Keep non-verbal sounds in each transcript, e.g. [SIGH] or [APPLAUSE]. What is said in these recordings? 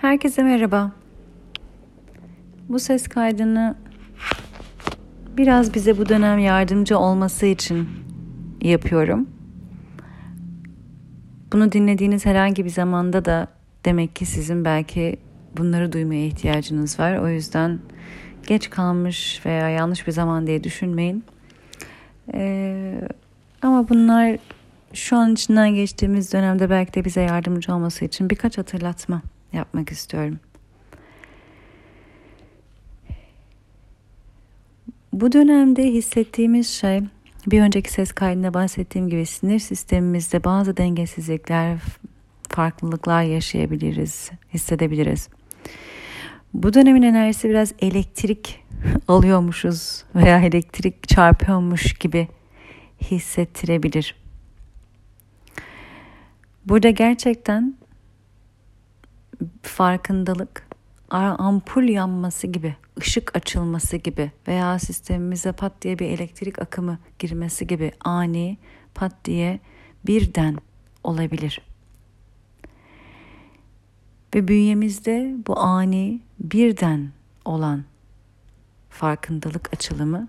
Herkese merhaba. Bu ses kaydını biraz bize bu dönem yardımcı olması için yapıyorum. Bunu dinlediğiniz herhangi bir zamanda da demek ki sizin belki bunları duymaya ihtiyacınız var. O yüzden geç kalmış veya yanlış bir zaman diye düşünmeyin. Ee, ama bunlar şu an içinden geçtiğimiz dönemde belki de bize yardımcı olması için birkaç hatırlatma yapmak istiyorum. Bu dönemde hissettiğimiz şey bir önceki ses kaydında bahsettiğim gibi sinir sistemimizde bazı dengesizlikler, farklılıklar yaşayabiliriz, hissedebiliriz. Bu dönemin enerjisi biraz elektrik [LAUGHS] alıyormuşuz veya elektrik çarpıyormuş gibi hissettirebilir. Burada gerçekten farkındalık, ampul yanması gibi, ışık açılması gibi veya sistemimize pat diye bir elektrik akımı girmesi gibi ani, pat diye birden olabilir. Ve bünyemizde bu ani, birden olan farkındalık açılımı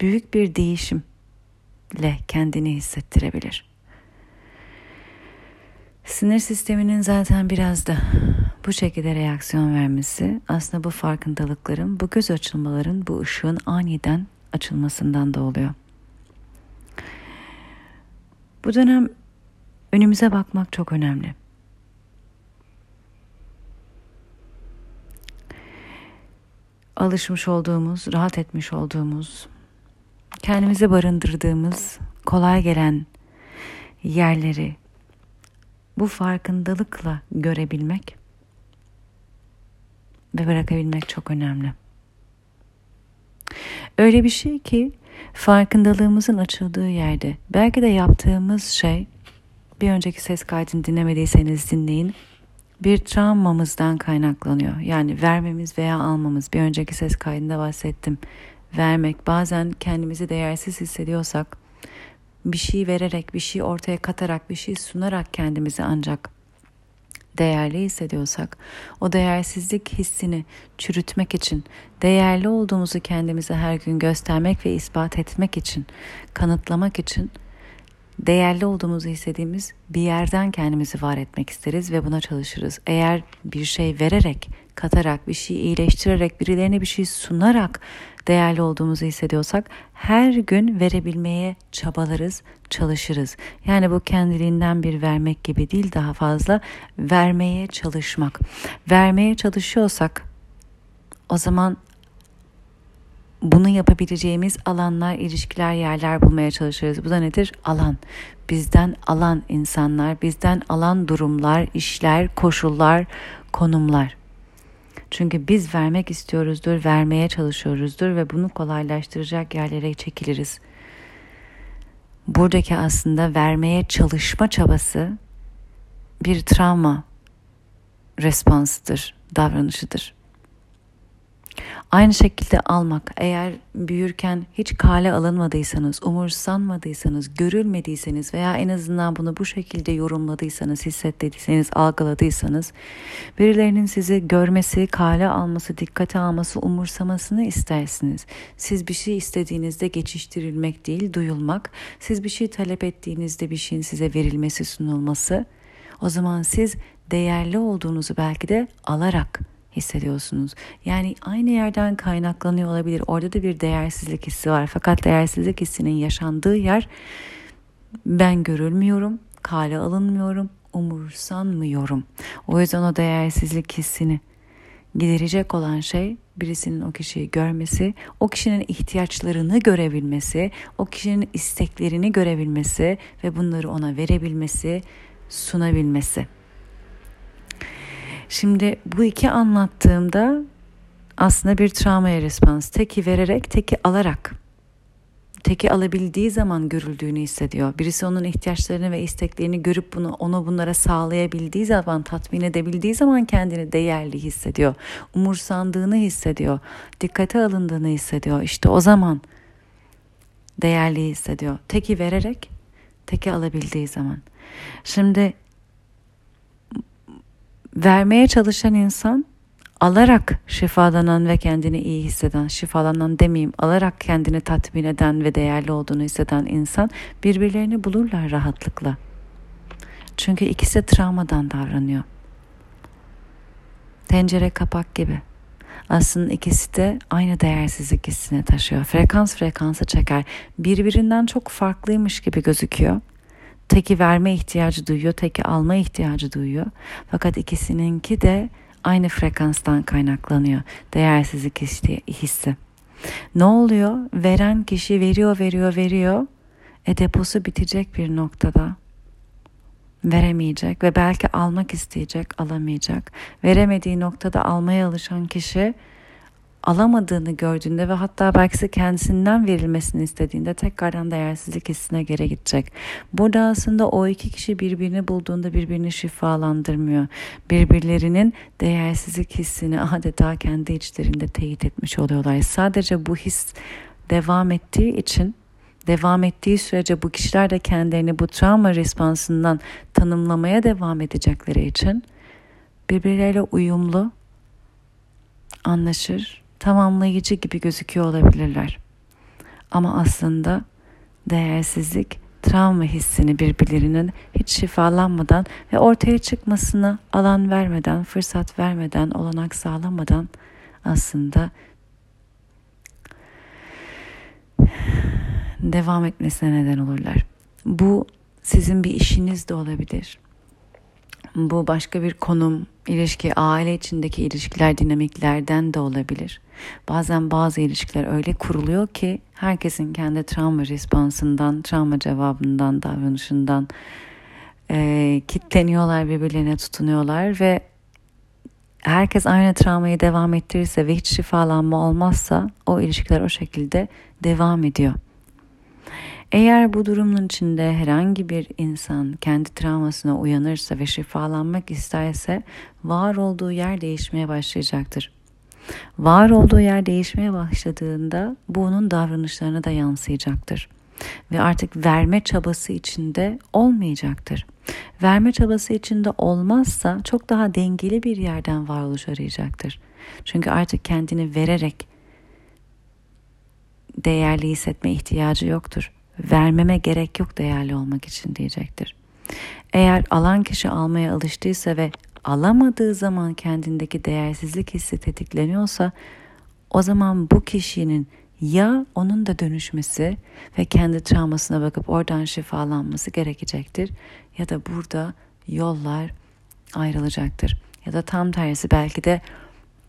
büyük bir değişimle kendini hissettirebilir. Sinir sisteminin zaten biraz da bu şekilde reaksiyon vermesi aslında bu farkındalıkların, bu göz açılmaların, bu ışığın aniden açılmasından da oluyor. Bu dönem önümüze bakmak çok önemli. Alışmış olduğumuz, rahat etmiş olduğumuz, kendimizi barındırdığımız, kolay gelen yerleri, bu farkındalıkla görebilmek ve bırakabilmek çok önemli. Öyle bir şey ki farkındalığımızın açıldığı yerde belki de yaptığımız şey bir önceki ses kaydını dinlemediyseniz dinleyin. Bir travmamızdan kaynaklanıyor. Yani vermemiz veya almamız. Bir önceki ses kaydında bahsettim. Vermek bazen kendimizi değersiz hissediyorsak bir şey vererek, bir şey ortaya katarak, bir şey sunarak kendimizi ancak değerli hissediyorsak, o değersizlik hissini çürütmek için, değerli olduğumuzu kendimize her gün göstermek ve ispat etmek için, kanıtlamak için değerli olduğumuzu hissettiğimiz bir yerden kendimizi var etmek isteriz ve buna çalışırız. Eğer bir şey vererek, katarak, bir şey iyileştirerek, birilerine bir şey sunarak değerli olduğumuzu hissediyorsak her gün verebilmeye çabalarız, çalışırız. Yani bu kendiliğinden bir vermek gibi değil daha fazla vermeye çalışmak. Vermeye çalışıyorsak o zaman bunu yapabileceğimiz alanlar, ilişkiler, yerler bulmaya çalışırız. Bu da nedir? Alan. Bizden alan insanlar, bizden alan durumlar, işler, koşullar, konumlar. Çünkü biz vermek istiyoruzdur, vermeye çalışıyoruzdur ve bunu kolaylaştıracak yerlere çekiliriz. Buradaki aslında vermeye çalışma çabası bir travma responsıdır, davranışıdır. Aynı şekilde almak eğer büyürken hiç kale alınmadıysanız, umursanmadıysanız, görülmediyseniz veya en azından bunu bu şekilde yorumladıysanız, hissettiyseniz, algıladıysanız birilerinin sizi görmesi, kale alması, dikkate alması, umursamasını istersiniz. Siz bir şey istediğinizde geçiştirilmek değil, duyulmak. Siz bir şey talep ettiğinizde bir şeyin size verilmesi, sunulması. O zaman siz değerli olduğunuzu belki de alarak hissediyorsunuz. Yani aynı yerden kaynaklanıyor olabilir. Orada da bir değersizlik hissi var. Fakat değersizlik hissinin yaşandığı yer ben görülmüyorum, kale alınmıyorum, umursanmıyorum. O yüzden o değersizlik hissini giderecek olan şey birisinin o kişiyi görmesi, o kişinin ihtiyaçlarını görebilmesi, o kişinin isteklerini görebilmesi ve bunları ona verebilmesi, sunabilmesi. Şimdi bu iki anlattığımda aslında bir travmaya respons. Teki vererek, teki alarak. Teki alabildiği zaman görüldüğünü hissediyor. Birisi onun ihtiyaçlarını ve isteklerini görüp bunu onu bunlara sağlayabildiği zaman, tatmin edebildiği zaman kendini değerli hissediyor. Umursandığını hissediyor. Dikkate alındığını hissediyor. İşte o zaman değerli hissediyor. Teki vererek, teki alabildiği zaman. Şimdi vermeye çalışan insan alarak şifalanan ve kendini iyi hisseden, şifalanan demeyeyim, alarak kendini tatmin eden ve değerli olduğunu hisseden insan birbirlerini bulurlar rahatlıkla. Çünkü ikisi travmadan davranıyor. Tencere kapak gibi. Aslında ikisi de aynı değersizlik hissine taşıyor. Frekans frekansı çeker. Birbirinden çok farklıymış gibi gözüküyor. Teki verme ihtiyacı duyuyor, teki alma ihtiyacı duyuyor. Fakat ikisininki de aynı frekanstan kaynaklanıyor. Değersizlik hissi. Ne oluyor? Veren kişi veriyor, veriyor, veriyor. E deposu bitecek bir noktada. Veremeyecek ve belki almak isteyecek, alamayacak. Veremediği noktada almaya alışan kişi alamadığını gördüğünde ve hatta belki kendisinden verilmesini istediğinde tekrardan değersizlik hissine geri gidecek. Burada aslında o iki kişi birbirini bulduğunda birbirini şifalandırmıyor. Birbirlerinin değersizlik hissini adeta kendi içlerinde teyit etmiş oluyorlar. Sadece bu his devam ettiği için devam ettiği sürece bu kişiler de kendilerini bu travma respansından tanımlamaya devam edecekleri için birbirleriyle uyumlu, anlaşır tamamlayıcı gibi gözüküyor olabilirler. Ama aslında değersizlik travma hissini birbirlerinin hiç şifalanmadan ve ortaya çıkmasına alan vermeden, fırsat vermeden, olanak sağlamadan aslında devam etmesine neden olurlar. Bu sizin bir işiniz de olabilir. Bu başka bir konum, ilişki, aile içindeki ilişkiler dinamiklerden de olabilir. Bazen bazı ilişkiler öyle kuruluyor ki herkesin kendi travma respansından, travma cevabından, davranışından e, kitleniyorlar, birbirlerine tutunuyorlar ve herkes aynı travmayı devam ettirirse ve hiç şifalanma olmazsa o ilişkiler o şekilde devam ediyor. Eğer bu durumun içinde herhangi bir insan kendi travmasına uyanırsa ve şifalanmak isterse var olduğu yer değişmeye başlayacaktır. Var olduğu yer değişmeye başladığında bu onun davranışlarına da yansıyacaktır. Ve artık verme çabası içinde olmayacaktır. Verme çabası içinde olmazsa çok daha dengeli bir yerden varoluş arayacaktır. Çünkü artık kendini vererek değerli hissetme ihtiyacı yoktur vermeme gerek yok değerli olmak için diyecektir. Eğer alan kişi almaya alıştıysa ve alamadığı zaman kendindeki değersizlik hissi tetikleniyorsa o zaman bu kişinin ya onun da dönüşmesi ve kendi travmasına bakıp oradan şifalanması gerekecektir ya da burada yollar ayrılacaktır. Ya da tam tersi belki de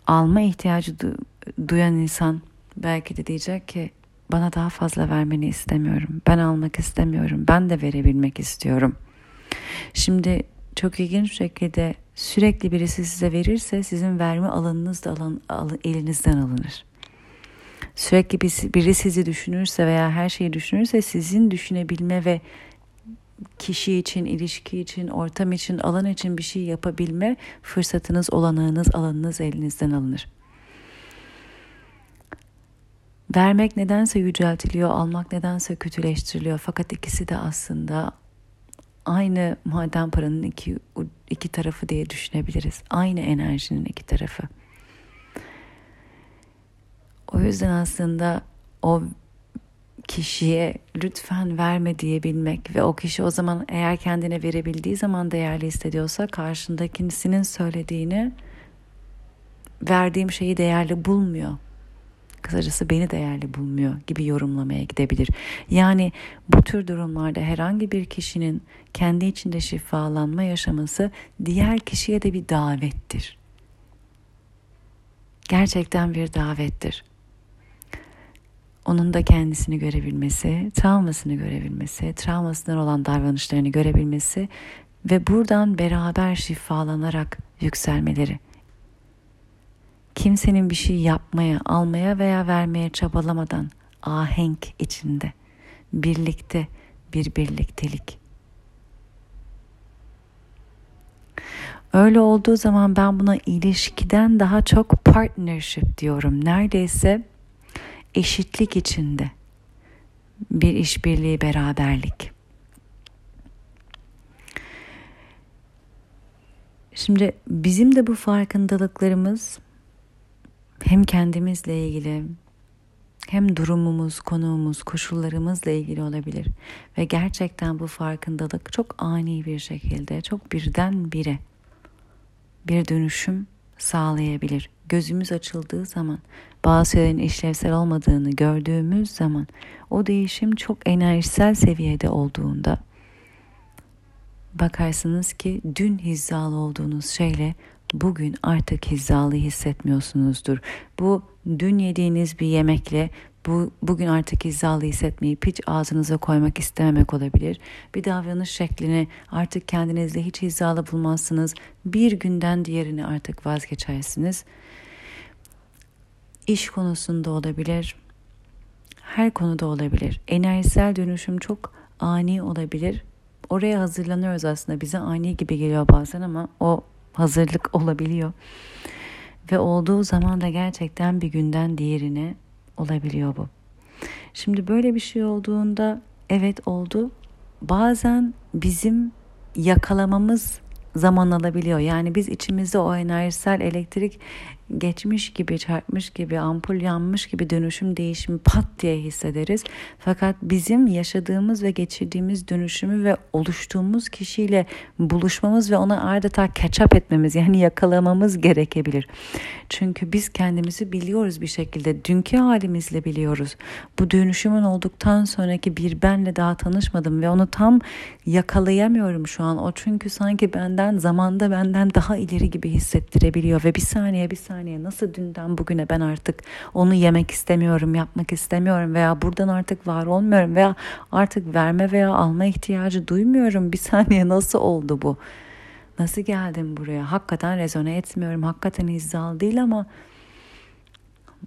alma ihtiyacı duyan insan belki de diyecek ki bana daha fazla vermeni istemiyorum. Ben almak istemiyorum. Ben de verebilmek istiyorum. Şimdi çok ilginç bir şekilde sürekli birisi size verirse sizin verme alanınız da alan, al, elinizden alınır. Sürekli biri sizi düşünürse veya her şeyi düşünürse sizin düşünebilme ve kişi için, ilişki için, ortam için, alan için bir şey yapabilme fırsatınız, olanağınız, alanınız elinizden alınır. Vermek nedense yüceltiliyor, almak nedense kötüleştiriliyor. Fakat ikisi de aslında aynı maden paranın iki, iki tarafı diye düşünebiliriz. Aynı enerjinin iki tarafı. O yüzden aslında o kişiye lütfen verme diyebilmek ve o kişi o zaman eğer kendine verebildiği zaman değerli hissediyorsa karşındakisinin söylediğini verdiğim şeyi değerli bulmuyor kısacası beni değerli bulmuyor gibi yorumlamaya gidebilir. Yani bu tür durumlarda herhangi bir kişinin kendi içinde şifalanma yaşaması diğer kişiye de bir davettir. Gerçekten bir davettir. Onun da kendisini görebilmesi, travmasını görebilmesi, travmasından olan davranışlarını görebilmesi ve buradan beraber şifalanarak yükselmeleri kimsenin bir şey yapmaya, almaya veya vermeye çabalamadan ahenk içinde, birlikte bir birliktelik. Öyle olduğu zaman ben buna ilişkiden daha çok partnership diyorum. Neredeyse eşitlik içinde bir işbirliği, beraberlik. Şimdi bizim de bu farkındalıklarımız hem kendimizle ilgili hem durumumuz, konuğumuz, koşullarımızla ilgili olabilir. Ve gerçekten bu farkındalık çok ani bir şekilde, çok birden bire bir dönüşüm sağlayabilir. Gözümüz açıldığı zaman, bazı şeylerin işlevsel olmadığını gördüğümüz zaman, o değişim çok enerjisel seviyede olduğunda bakarsınız ki dün hizalı olduğunuz şeyle bugün artık hizalı hissetmiyorsunuzdur. Bu dün yediğiniz bir yemekle bu bugün artık hizalı hissetmeyip hiç ağzınıza koymak istememek olabilir. Bir davranış şeklini artık kendinizle hiç hizalı bulmazsınız. Bir günden diğerini artık vazgeçersiniz. İş konusunda olabilir. Her konuda olabilir. Enerjisel dönüşüm çok ani olabilir. Oraya hazırlanıyoruz aslında. Bize ani gibi geliyor bazen ama o hazırlık olabiliyor. Ve olduğu zaman da gerçekten bir günden diğerine olabiliyor bu. Şimdi böyle bir şey olduğunda evet oldu. Bazen bizim yakalamamız zaman alabiliyor. Yani biz içimizde o enerjisel elektrik geçmiş gibi, çarpmış gibi, ampul yanmış gibi dönüşüm değişimi pat diye hissederiz. Fakat bizim yaşadığımız ve geçirdiğimiz dönüşümü ve oluştuğumuz kişiyle buluşmamız ve ona adeta catch up etmemiz yani yakalamamız gerekebilir. Çünkü biz kendimizi biliyoruz bir şekilde. Dünkü halimizle biliyoruz. Bu dönüşümün olduktan sonraki bir benle daha tanışmadım ve onu tam yakalayamıyorum şu an. O çünkü sanki benden zamanda benden daha ileri gibi hissettirebiliyor ve bir saniye bir saniye saniye nasıl dünden bugüne ben artık onu yemek istemiyorum, yapmak istemiyorum veya buradan artık var olmuyorum veya artık verme veya alma ihtiyacı duymuyorum. Bir saniye nasıl oldu bu? Nasıl geldim buraya? Hakikaten rezone etmiyorum. Hakikaten izdal değil ama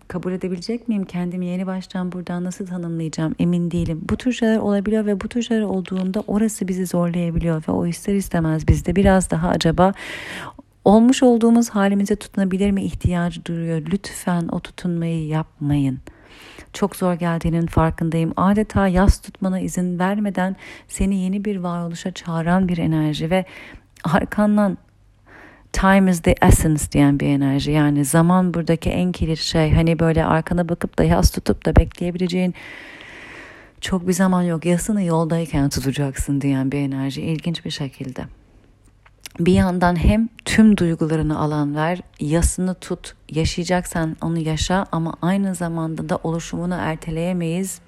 kabul edebilecek miyim? Kendimi yeni baştan buradan nasıl tanımlayacağım? Emin değilim. Bu tür şeyler olabiliyor ve bu tür şeyler olduğunda orası bizi zorlayabiliyor ve o ister istemez bizde biraz daha acaba Olmuş olduğumuz halimize tutunabilir mi ihtiyacı duruyor. Lütfen o tutunmayı yapmayın. Çok zor geldiğinin farkındayım. Adeta yas tutmana izin vermeden seni yeni bir varoluşa çağıran bir enerji ve arkandan time is the essence diyen bir enerji. Yani zaman buradaki en kilit şey. Hani böyle arkana bakıp da yas tutup da bekleyebileceğin çok bir zaman yok. Yasını yoldayken tutacaksın diyen bir enerji. İlginç bir şekilde bir yandan hem tüm duygularını alan ver, yasını tut, yaşayacaksan onu yaşa ama aynı zamanda da oluşumunu erteleyemeyiz.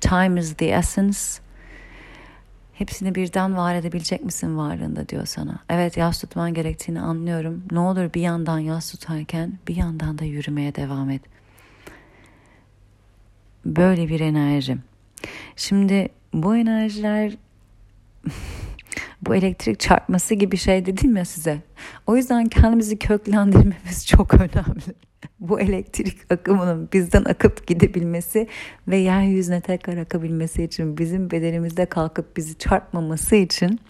Time is the essence. Hepsini birden var edebilecek misin varlığında diyor sana. Evet yas tutman gerektiğini anlıyorum. Ne olur bir yandan yas tutarken bir yandan da yürümeye devam et. Böyle bir enerji. Şimdi bu enerjiler [LAUGHS] bu elektrik çarpması gibi şey dedim ya size. O yüzden kendimizi köklendirmemiz [LAUGHS] çok önemli. bu elektrik akımının bizden akıp gidebilmesi ve yeryüzüne tekrar akabilmesi için bizim bedenimizde kalkıp bizi çarpmaması için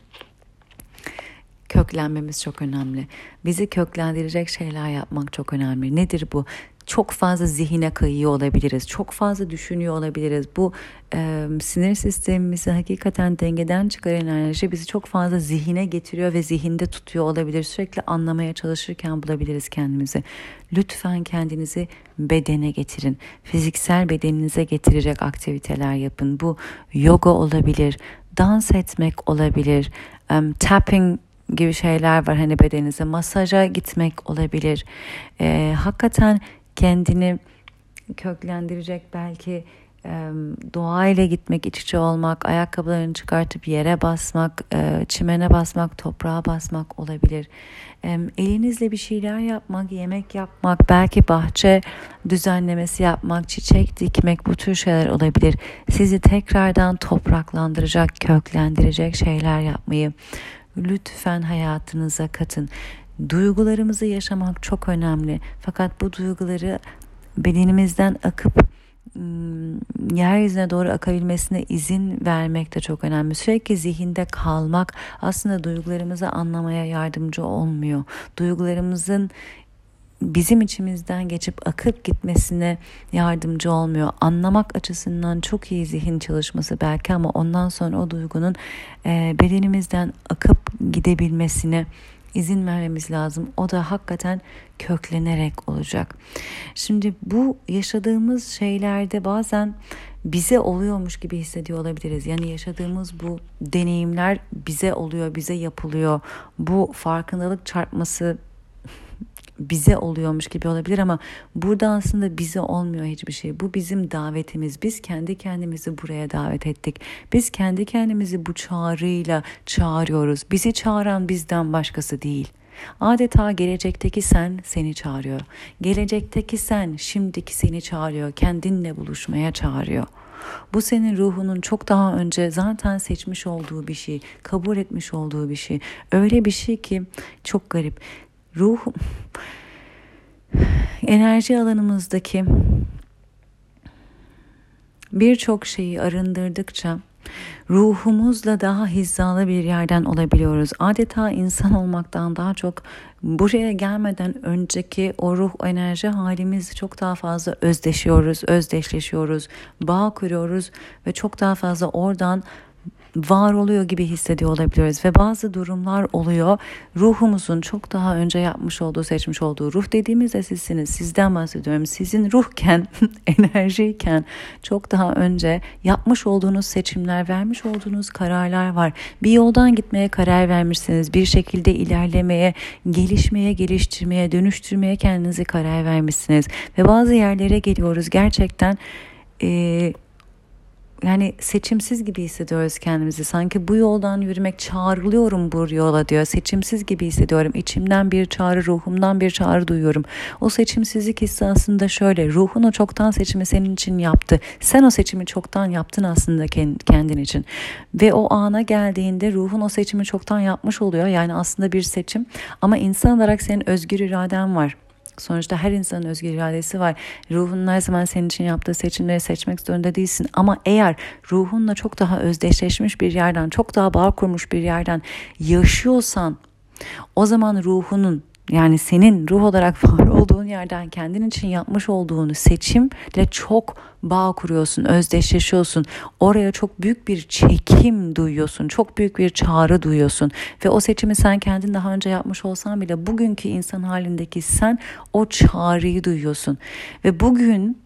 köklenmemiz çok önemli. Bizi köklendirecek şeyler yapmak çok önemli. Nedir bu? Çok fazla zihine kayıyor olabiliriz. Çok fazla düşünüyor olabiliriz. Bu e, sinir sistemimizi hakikaten dengeden çıkaran enerji bizi çok fazla zihine getiriyor ve zihinde tutuyor olabilir. Sürekli anlamaya çalışırken bulabiliriz kendimizi. Lütfen kendinizi bedene getirin. Fiziksel bedeninize getirecek aktiviteler yapın. Bu yoga olabilir, dans etmek olabilir, um, tapping gibi şeyler var hani bedeninize masaja gitmek olabilir. Ee, hakikaten kendini köklendirecek belki doğayla gitmek, iç içe olmak, ayakkabılarını çıkartıp yere basmak, çimene basmak, toprağa basmak olabilir. Elinizle bir şeyler yapmak, yemek yapmak, belki bahçe düzenlemesi yapmak, çiçek dikmek bu tür şeyler olabilir. Sizi tekrardan topraklandıracak, köklendirecek şeyler yapmayı lütfen hayatınıza katın. Duygularımızı yaşamak çok önemli. Fakat bu duyguları bedenimizden akıp yeryüzüne doğru akabilmesine izin vermek de çok önemli. Sürekli zihinde kalmak aslında duygularımızı anlamaya yardımcı olmuyor. Duygularımızın bizim içimizden geçip akıp gitmesine yardımcı olmuyor. Anlamak açısından çok iyi zihin çalışması belki ama ondan sonra o duygunun bedenimizden akıp gidebilmesine izin vermemiz lazım. O da hakikaten köklenerek olacak. Şimdi bu yaşadığımız şeylerde bazen bize oluyormuş gibi hissediyor olabiliriz. Yani yaşadığımız bu deneyimler bize oluyor, bize yapılıyor. Bu farkındalık çarpması bize oluyormuş gibi olabilir ama burada aslında bize olmuyor hiçbir şey. Bu bizim davetimiz. Biz kendi kendimizi buraya davet ettik. Biz kendi kendimizi bu çağrıyla çağırıyoruz. Bizi çağıran bizden başkası değil. Adeta gelecekteki sen seni çağırıyor. Gelecekteki sen şimdiki seni çağırıyor. Kendinle buluşmaya çağırıyor. Bu senin ruhunun çok daha önce zaten seçmiş olduğu bir şey, kabul etmiş olduğu bir şey. Öyle bir şey ki çok garip ruh enerji alanımızdaki birçok şeyi arındırdıkça ruhumuzla daha hizalı bir yerden olabiliyoruz. Adeta insan olmaktan daha çok buraya gelmeden önceki o ruh enerji halimiz çok daha fazla özdeşiyoruz, özdeşleşiyoruz, bağ kuruyoruz ve çok daha fazla oradan var oluyor gibi hissediyor olabiliriz ve bazı durumlar oluyor. Ruhumuzun çok daha önce yapmış olduğu, seçmiş olduğu ruh dediğimizde sizsiniz. Sizden bahsediyorum. Sizin ruhken, [LAUGHS] enerjiyken çok daha önce yapmış olduğunuz seçimler, vermiş olduğunuz kararlar var. Bir yoldan gitmeye karar vermişsiniz. Bir şekilde ilerlemeye, gelişmeye, geliştirmeye, dönüştürmeye kendinizi karar vermişsiniz. Ve bazı yerlere geliyoruz gerçekten eee yani seçimsiz gibi hissediyoruz kendimizi. Sanki bu yoldan yürümek çağrılıyorum bu yola diyor. Seçimsiz gibi hissediyorum. İçimden bir çağrı, ruhumdan bir çağrı duyuyorum. O seçimsizlik hissi aslında şöyle. Ruhun o çoktan seçimi senin için yaptı. Sen o seçimi çoktan yaptın aslında kendin için. Ve o ana geldiğinde ruhun o seçimi çoktan yapmış oluyor. Yani aslında bir seçim. Ama insan olarak senin özgür iraden var. Sonuçta her insanın özgür iradesi var. Ruhun her zaman senin için yaptığı seçimleri seçmek zorunda değilsin. Ama eğer ruhunla çok daha özdeşleşmiş bir yerden, çok daha bağ kurmuş bir yerden yaşıyorsan o zaman ruhunun yani senin ruh olarak [LAUGHS] var olduğun yerden kendin için yapmış olduğunu seçimle çok bağ kuruyorsun, özdeşleşiyorsun. Oraya çok büyük bir çekim duyuyorsun, çok büyük bir çağrı duyuyorsun. Ve o seçimi sen kendin daha önce yapmış olsan bile bugünkü insan halindeki sen o çağrıyı duyuyorsun. Ve bugün,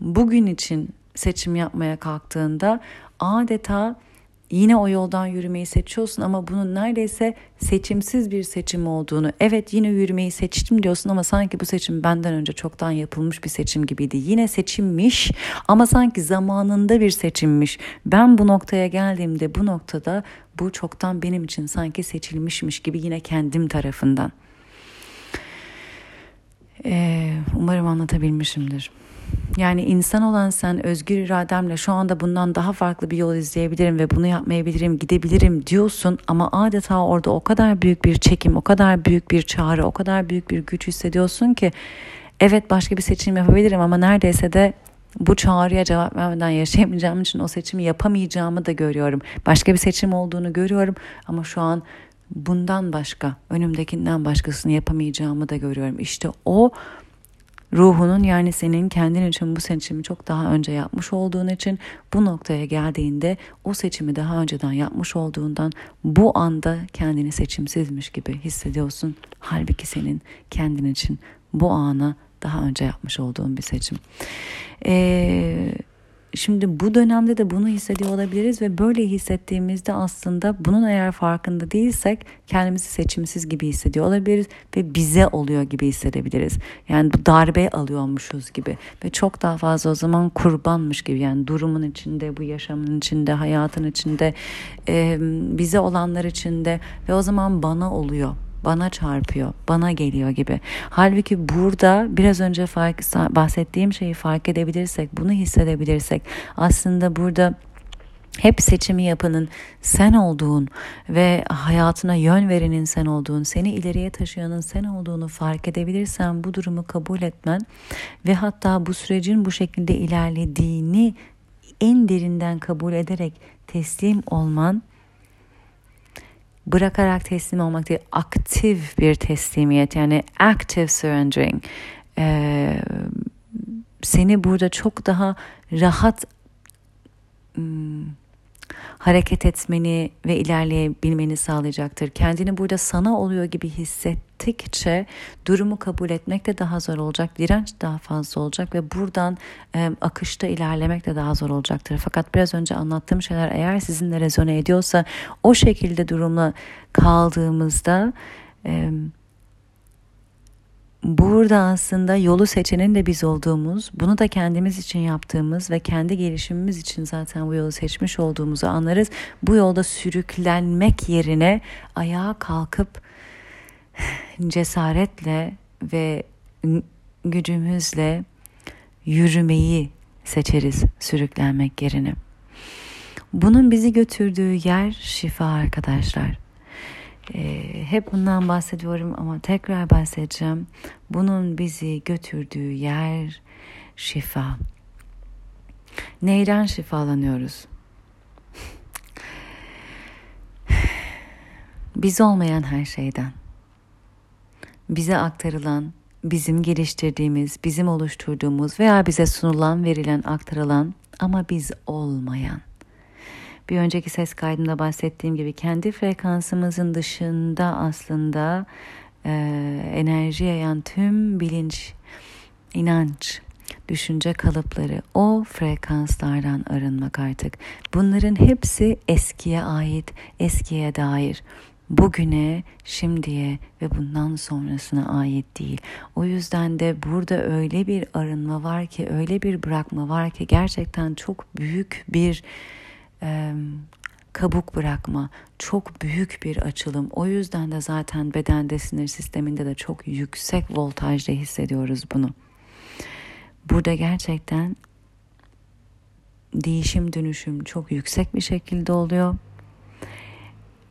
bugün için seçim yapmaya kalktığında adeta yine o yoldan yürümeyi seçiyorsun ama bunun neredeyse seçimsiz bir seçim olduğunu. Evet yine yürümeyi seçtim diyorsun ama sanki bu seçim benden önce çoktan yapılmış bir seçim gibiydi. Yine seçimmiş ama sanki zamanında bir seçimmiş. Ben bu noktaya geldiğimde bu noktada bu çoktan benim için sanki seçilmişmiş gibi yine kendim tarafından. Ee, umarım anlatabilmişimdir. Yani insan olan sen özgür irademle şu anda bundan daha farklı bir yol izleyebilirim ve bunu yapmayabilirim, gidebilirim diyorsun ama adeta orada o kadar büyük bir çekim, o kadar büyük bir çağrı, o kadar büyük bir güç hissediyorsun ki evet başka bir seçim yapabilirim ama neredeyse de bu çağrıya cevap vermeden yaşayamayacağım için o seçimi yapamayacağımı da görüyorum. Başka bir seçim olduğunu görüyorum ama şu an bundan başka, önümdekinden başkasını yapamayacağımı da görüyorum. İşte o ruhunun yani senin kendin için bu seçimi çok daha önce yapmış olduğun için bu noktaya geldiğinde o seçimi daha önceden yapmış olduğundan bu anda kendini seçimsizmiş gibi hissediyorsun. Halbuki senin kendin için bu ana daha önce yapmış olduğun bir seçim. Eee Şimdi bu dönemde de bunu hissediyor olabiliriz ve böyle hissettiğimizde aslında bunun eğer farkında değilsek kendimizi seçimsiz gibi hissediyor olabiliriz ve bize oluyor gibi hissedebiliriz. Yani bu darbe alıyormuşuz gibi ve çok daha fazla o zaman kurbanmış gibi yani durumun içinde, bu yaşamın içinde, hayatın içinde, bize olanlar içinde ve o zaman bana oluyor bana çarpıyor, bana geliyor gibi. Halbuki burada biraz önce fark, bahsettiğim şeyi fark edebilirsek, bunu hissedebilirsek aslında burada hep seçimi yapanın sen olduğun ve hayatına yön verenin sen olduğun, seni ileriye taşıyanın sen olduğunu fark edebilirsen bu durumu kabul etmen ve hatta bu sürecin bu şekilde ilerlediğini en derinden kabul ederek teslim olman bırakarak teslim olmak değil, aktif bir teslimiyet yani active surrendering. Ee, seni burada çok daha rahat hmm, hareket etmeni ve ilerleyebilmeni sağlayacaktır. Kendini burada sana oluyor gibi hissettikçe durumu kabul etmek de daha zor olacak, direnç daha fazla olacak ve buradan e, akışta ilerlemek de daha zor olacaktır. Fakat biraz önce anlattığım şeyler eğer sizinle rezone ediyorsa o şekilde durumla kaldığımızda e, burada aslında yolu seçenin de biz olduğumuz, bunu da kendimiz için yaptığımız ve kendi gelişimimiz için zaten bu yolu seçmiş olduğumuzu anlarız. Bu yolda sürüklenmek yerine ayağa kalkıp cesaretle ve gücümüzle yürümeyi seçeriz sürüklenmek yerine. Bunun bizi götürdüğü yer şifa arkadaşlar. Ee, hep bundan bahsediyorum ama tekrar bahsedeceğim. Bunun bizi götürdüğü yer şifa. Neyden şifalanıyoruz? [SIGHS] Biz olmayan her şeyden. Bize aktarılan, bizim geliştirdiğimiz, bizim oluşturduğumuz veya bize sunulan, verilen, aktarılan ama biz olmayan bir önceki ses kaydında bahsettiğim gibi kendi frekansımızın dışında aslında e, enerji yayan tüm bilinç, inanç, düşünce kalıpları o frekanslardan arınmak artık. Bunların hepsi eskiye ait, eskiye dair. Bugüne, şimdiye ve bundan sonrasına ait değil. O yüzden de burada öyle bir arınma var ki, öyle bir bırakma var ki gerçekten çok büyük bir e, kabuk bırakma çok büyük bir açılım. O yüzden de zaten bedende sinir sisteminde de çok yüksek voltajda hissediyoruz bunu. Burada gerçekten değişim dönüşüm çok yüksek bir şekilde oluyor.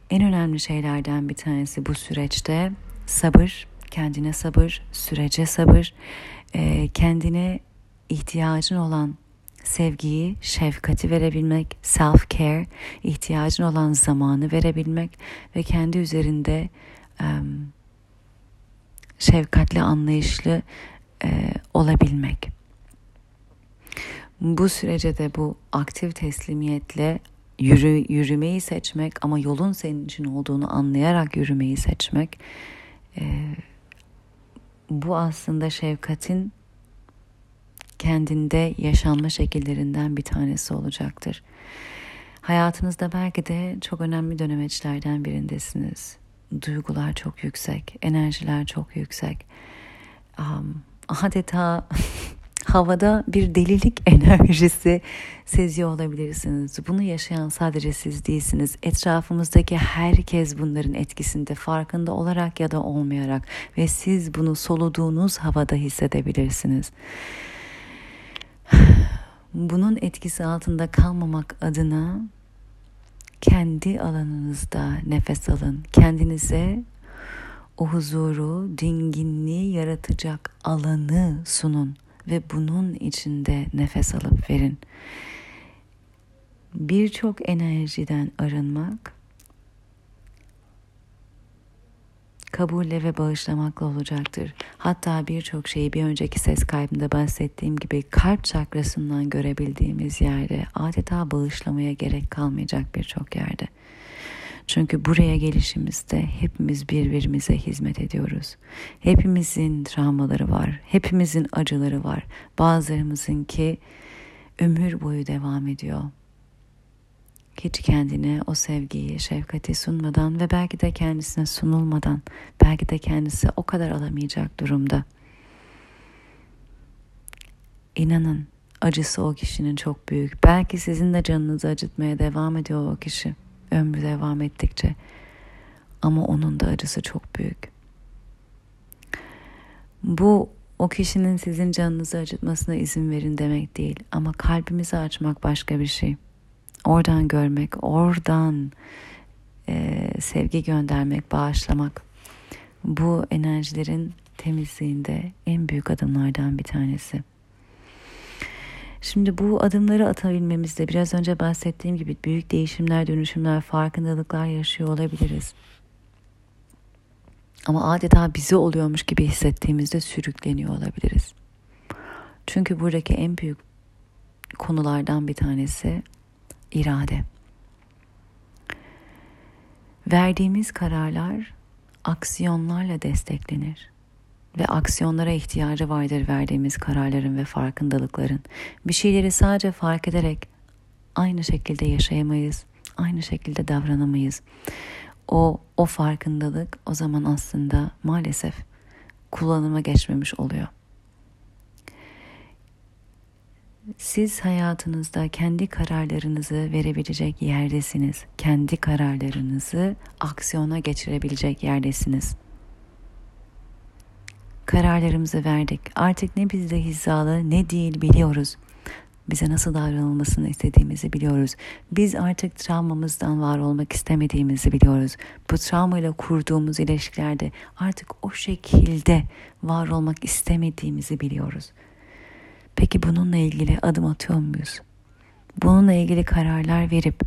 En önemli şeylerden bir tanesi bu süreçte sabır, kendine sabır, sürece sabır, kendine ihtiyacın olan sevgiyi, şefkati verebilmek, self care, ihtiyacın olan zamanı verebilmek ve kendi üzerinde um, şefkatli, anlayışlı e, olabilmek. Bu sürece de bu aktif teslimiyetle yürü, yürümeyi seçmek ama yolun senin için olduğunu anlayarak yürümeyi seçmek e, bu aslında şefkatin kendinde yaşanma şekillerinden bir tanesi olacaktır. Hayatınızda belki de çok önemli dönemeçlerden birindesiniz. Duygular çok yüksek, enerjiler çok yüksek. Um, adeta [LAUGHS] havada bir delilik [LAUGHS] enerjisi seziyor olabilirsiniz. Bunu yaşayan sadece siz değilsiniz. Etrafımızdaki herkes bunların etkisinde farkında olarak ya da olmayarak ve siz bunu soluduğunuz havada hissedebilirsiniz. Bunun etkisi altında kalmamak adına kendi alanınızda nefes alın. Kendinize o huzuru, dinginliği yaratacak alanı sunun ve bunun içinde nefes alıp verin. Birçok enerjiden arınmak kabulle ve bağışlamakla olacaktır. Hatta birçok şeyi bir önceki ses kaybında bahsettiğim gibi kalp çakrasından görebildiğimiz yerde adeta bağışlamaya gerek kalmayacak birçok yerde. Çünkü buraya gelişimizde hepimiz birbirimize hizmet ediyoruz. Hepimizin travmaları var, hepimizin acıları var. Bazılarımızın ki ömür boyu devam ediyor hiç kendine o sevgiyi, şefkati sunmadan ve belki de kendisine sunulmadan, belki de kendisi o kadar alamayacak durumda. İnanın acısı o kişinin çok büyük. Belki sizin de canınızı acıtmaya devam ediyor o kişi ömrü devam ettikçe. Ama onun da acısı çok büyük. Bu o kişinin sizin canınızı acıtmasına izin verin demek değil ama kalbimizi açmak başka bir şey. Oradan görmek, oradan e, sevgi göndermek, bağışlamak bu enerjilerin temizliğinde en büyük adımlardan bir tanesi. Şimdi bu adımları atabilmemizde biraz önce bahsettiğim gibi büyük değişimler, dönüşümler, farkındalıklar yaşıyor olabiliriz. Ama adeta bizi oluyormuş gibi hissettiğimizde sürükleniyor olabiliriz. Çünkü buradaki en büyük konulardan bir tanesi irade. Verdiğimiz kararlar aksiyonlarla desteklenir ve aksiyonlara ihtiyacı vardır verdiğimiz kararların ve farkındalıkların. Bir şeyleri sadece fark ederek aynı şekilde yaşayamayız, aynı şekilde davranamayız. O o farkındalık o zaman aslında maalesef kullanıma geçmemiş oluyor. Siz hayatınızda kendi kararlarınızı verebilecek yerdesiniz. Kendi kararlarınızı aksiyona geçirebilecek yerdesiniz. Kararlarımızı verdik. Artık ne bizde hizalı ne değil biliyoruz. Bize nasıl davranılmasını istediğimizi biliyoruz. Biz artık travmamızdan var olmak istemediğimizi biliyoruz. Bu travmayla kurduğumuz ilişkilerde artık o şekilde var olmak istemediğimizi biliyoruz. Peki bununla ilgili adım atıyor muyuz? Bununla ilgili kararlar verip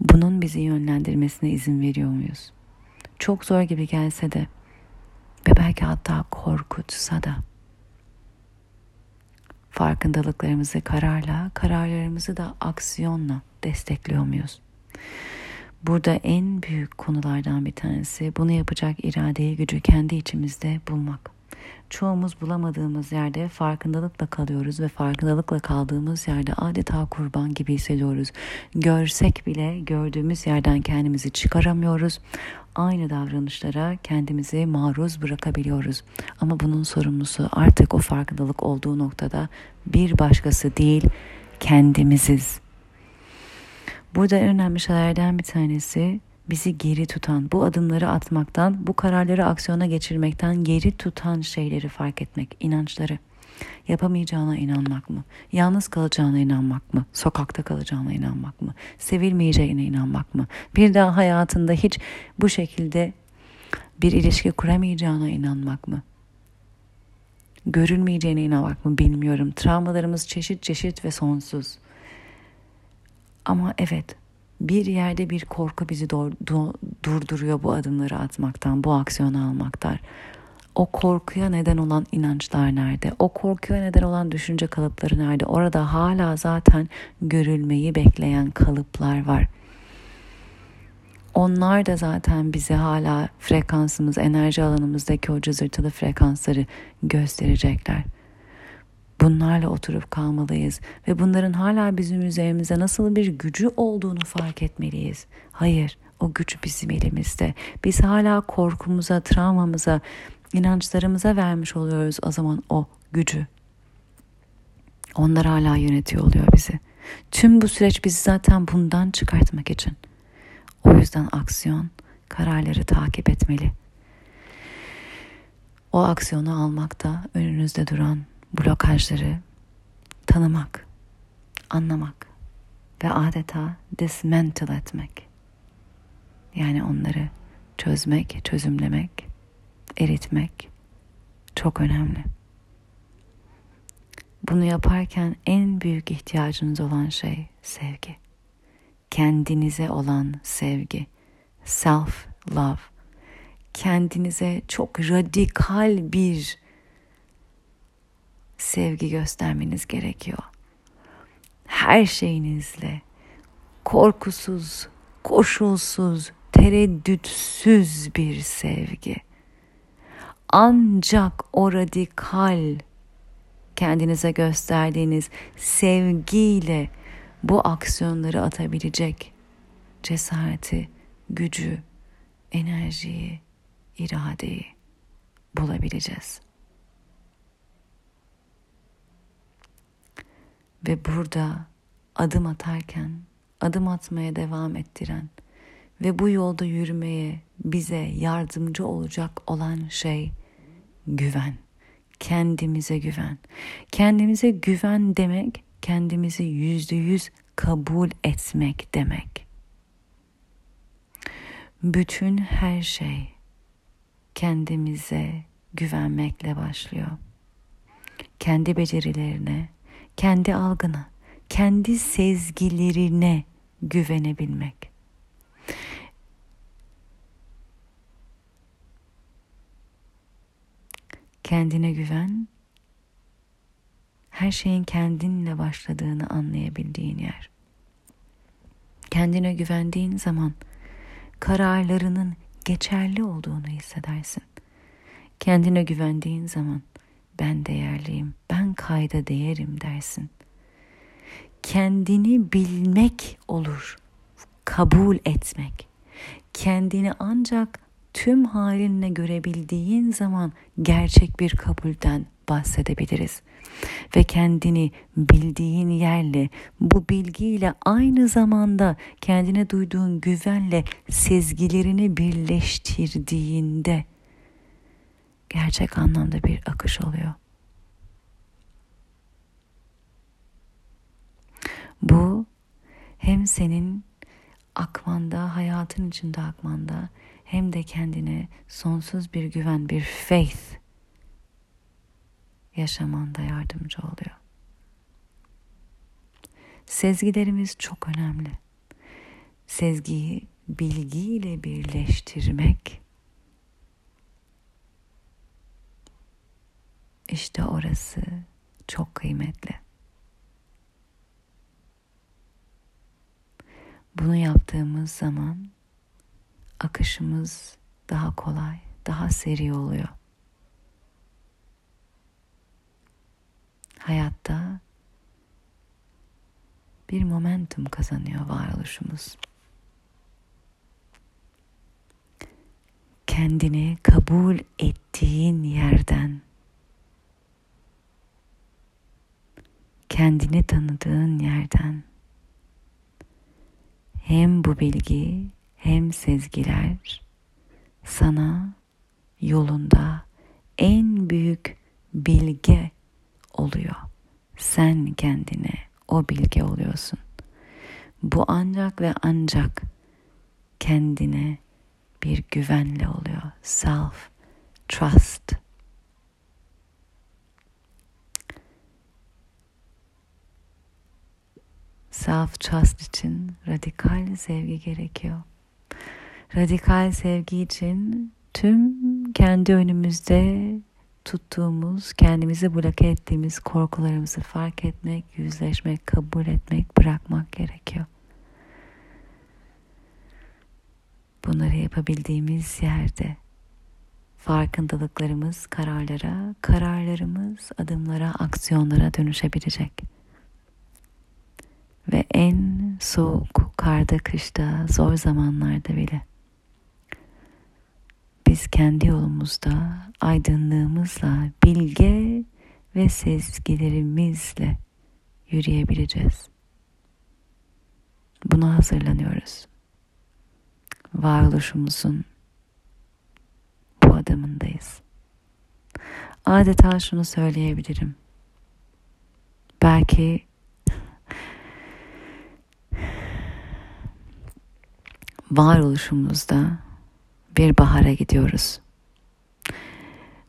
bunun bizi yönlendirmesine izin veriyor muyuz? Çok zor gibi gelse de ve belki hatta korkutsa da farkındalıklarımızı kararla, kararlarımızı da aksiyonla destekliyor muyuz? Burada en büyük konulardan bir tanesi bunu yapacak iradeyi gücü kendi içimizde bulmak. Çoğumuz bulamadığımız yerde farkındalıkla kalıyoruz ve farkındalıkla kaldığımız yerde adeta kurban gibi hissediyoruz. Görsek bile gördüğümüz yerden kendimizi çıkaramıyoruz. Aynı davranışlara kendimizi maruz bırakabiliyoruz. Ama bunun sorumlusu artık o farkındalık olduğu noktada bir başkası değil kendimiziz. Burada en önemli şeylerden bir tanesi bizi geri tutan, bu adımları atmaktan, bu kararları aksiyona geçirmekten geri tutan şeyleri fark etmek, inançları. Yapamayacağına inanmak mı? Yalnız kalacağına inanmak mı? Sokakta kalacağına inanmak mı? Sevilmeyeceğine inanmak mı? Bir daha hayatında hiç bu şekilde bir ilişki kuramayacağına inanmak mı? Görülmeyeceğine inanmak mı bilmiyorum. Travmalarımız çeşit çeşit ve sonsuz. Ama evet bir yerde bir korku bizi durduruyor bu adımları atmaktan, bu aksiyonu almaktan. O korkuya neden olan inançlar nerede? O korkuya neden olan düşünce kalıpları nerede? Orada hala zaten görülmeyi bekleyen kalıplar var. Onlar da zaten bize hala frekansımız, enerji alanımızdaki o cızırtılı frekansları gösterecekler. Bunlarla oturup kalmalıyız ve bunların hala bizim üzerimize nasıl bir gücü olduğunu fark etmeliyiz. Hayır, o güç bizim elimizde. Biz hala korkumuza, travmamıza, inançlarımıza vermiş oluyoruz o zaman o gücü. Onlar hala yönetiyor oluyor bizi. Tüm bu süreç bizi zaten bundan çıkartmak için. O yüzden aksiyon, kararları takip etmeli. O aksiyonu almakta önünüzde duran blokajları tanımak, anlamak ve adeta dismantle etmek. Yani onları çözmek, çözümlemek, eritmek çok önemli. Bunu yaparken en büyük ihtiyacınız olan şey sevgi. Kendinize olan sevgi. Self love. Kendinize çok radikal bir sevgi göstermeniz gerekiyor. Her şeyinizle korkusuz, koşulsuz, tereddütsüz bir sevgi. Ancak o radikal kendinize gösterdiğiniz sevgiyle bu aksiyonları atabilecek cesareti, gücü, enerjiyi, iradeyi bulabileceğiz. Ve burada adım atarken adım atmaya devam ettiren ve bu yolda yürümeye bize yardımcı olacak olan şey güven. Kendimize güven. Kendimize güven demek kendimizi yüzde yüz kabul etmek demek. Bütün her şey kendimize güvenmekle başlıyor. Kendi becerilerine, kendi algına, kendi sezgilerine güvenebilmek. Kendine güven, her şeyin kendinle başladığını anlayabildiğin yer. Kendine güvendiğin zaman kararlarının geçerli olduğunu hissedersin. Kendine güvendiğin zaman ben değerliyim, ben kayda değerim dersin. Kendini bilmek olur, kabul etmek. Kendini ancak tüm halinle görebildiğin zaman gerçek bir kabulden bahsedebiliriz. Ve kendini bildiğin yerle, bu bilgiyle aynı zamanda kendine duyduğun güvenle sezgilerini birleştirdiğinde gerçek anlamda bir akış oluyor. Bu hem senin akmanda, hayatın içinde akmanda hem de kendine sonsuz bir güven, bir faith yaşamanda yardımcı oluyor. Sezgilerimiz çok önemli. Sezgiyi bilgiyle birleştirmek işte orası çok kıymetli. Bunu yaptığımız zaman akışımız daha kolay, daha seri oluyor. Hayatta bir momentum kazanıyor varoluşumuz. Kendini kabul ettiğin yerden kendini tanıdığın yerden hem bu bilgi hem sezgiler sana yolunda en büyük bilge oluyor. Sen kendine o bilge oluyorsun. Bu ancak ve ancak kendine bir güvenle oluyor. Self trust. Self trust için radikal sevgi gerekiyor. Radikal sevgi için tüm kendi önümüzde tuttuğumuz, kendimizi bloke ettiğimiz korkularımızı fark etmek, yüzleşmek, kabul etmek, bırakmak gerekiyor. Bunları yapabildiğimiz yerde farkındalıklarımız kararlara, kararlarımız adımlara, aksiyonlara dönüşebilecek. Ve en soğuk, karda, kışta, zor zamanlarda bile biz kendi yolumuzda aydınlığımızla, bilge ve sezgilerimizle yürüyebileceğiz. Buna hazırlanıyoruz. Varoluşumuzun bu adamındayız. Adeta şunu söyleyebilirim. Belki varoluşumuzda bir bahara gidiyoruz.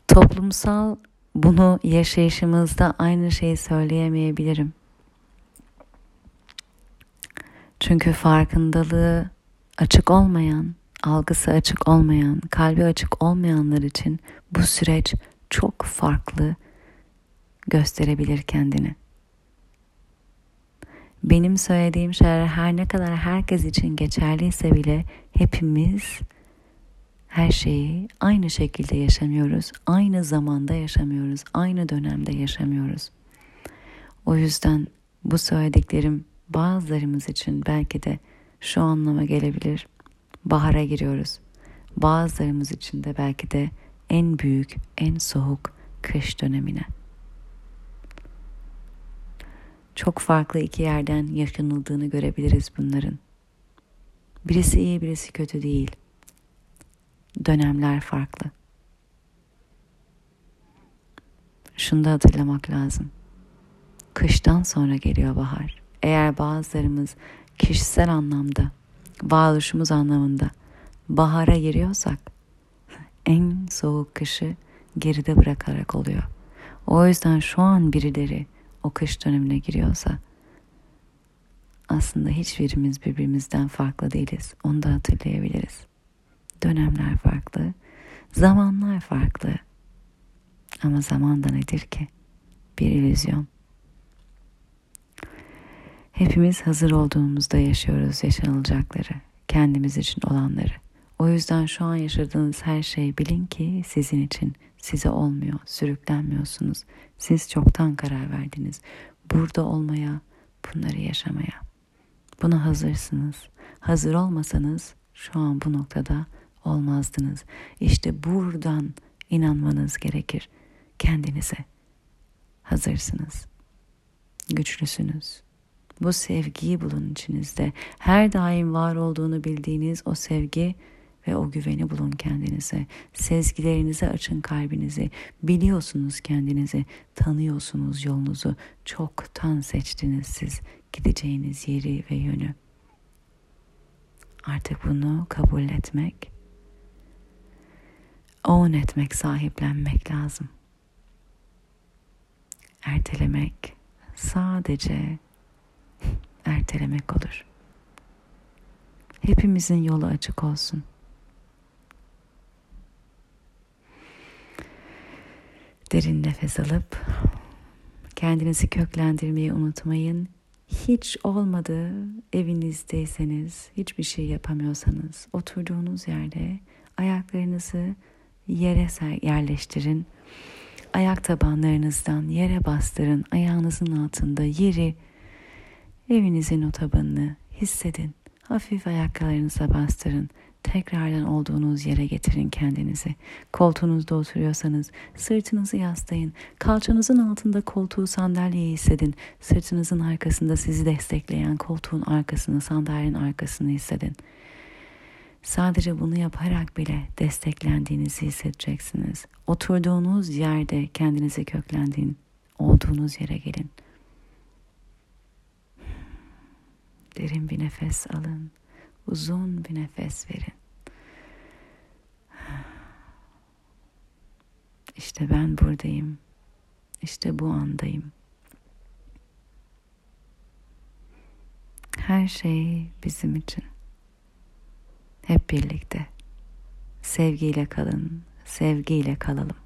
Toplumsal bunu yaşayışımızda aynı şeyi söyleyemeyebilirim. Çünkü farkındalığı açık olmayan, algısı açık olmayan, kalbi açık olmayanlar için bu süreç çok farklı gösterebilir kendini. Benim söylediğim şeyler her ne kadar herkes için geçerliyse bile hepimiz her şeyi aynı şekilde yaşamıyoruz. Aynı zamanda yaşamıyoruz. Aynı dönemde yaşamıyoruz. O yüzden bu söylediklerim bazılarımız için belki de şu anlama gelebilir. Bahara giriyoruz. Bazılarımız için de belki de en büyük, en soğuk kış dönemine çok farklı iki yerden yaşanıldığını görebiliriz bunların. Birisi iyi, birisi kötü değil. Dönemler farklı. Şunu da hatırlamak lazım. Kıştan sonra geliyor bahar. Eğer bazılarımız kişisel anlamda, varoluşumuz anlamında bahara giriyorsak en soğuk kışı geride bırakarak oluyor. O yüzden şu an birileri o kış dönemine giriyorsa aslında hiçbirimiz birbirimizden farklı değiliz. Onu da hatırlayabiliriz. Dönemler farklı, zamanlar farklı. Ama zaman da nedir ki? Bir illüzyon. Hepimiz hazır olduğumuzda yaşıyoruz yaşanılacakları, kendimiz için olanları. O yüzden şu an yaşadığınız her şey bilin ki sizin için size olmuyor, sürüklenmiyorsunuz. Siz çoktan karar verdiniz. Burada olmaya, bunları yaşamaya. Buna hazırsınız. Hazır olmasanız şu an bu noktada olmazdınız. İşte buradan inanmanız gerekir kendinize. Hazırsınız. Güçlüsünüz. Bu sevgiyi bulun içinizde. Her daim var olduğunu bildiğiniz o sevgi ve o güveni bulun kendinize. Sezgilerinize açın kalbinizi. Biliyorsunuz kendinizi, tanıyorsunuz yolunuzu. Çoktan seçtiniz siz gideceğiniz yeri ve yönü. Artık bunu kabul etmek, own etmek, sahiplenmek lazım. Ertelemek sadece [LAUGHS] ertelemek olur. Hepimizin yolu açık olsun. Derin nefes alıp kendinizi köklendirmeyi unutmayın. Hiç olmadı evinizdeyseniz, hiçbir şey yapamıyorsanız oturduğunuz yerde ayaklarınızı yere yerleştirin. Ayak tabanlarınızdan yere bastırın. Ayağınızın altında yeri evinizin o tabanını hissedin. Hafif ayaklarınıza bastırın. Tekrardan olduğunuz yere getirin kendinizi. Koltuğunuzda oturuyorsanız sırtınızı yaslayın. Kalçanızın altında koltuğu sandalyeyi hissedin. Sırtınızın arkasında sizi destekleyen koltuğun arkasını, sandalyenin arkasını hissedin. Sadece bunu yaparak bile desteklendiğinizi hissedeceksiniz. Oturduğunuz yerde kendinizi köklendiğin, olduğunuz yere gelin. Derin bir nefes alın. Uzun bir nefes verin. İşte ben buradayım. İşte bu andayım. Her şey bizim için. Hep birlikte. Sevgiyle kalın, sevgiyle kalalım.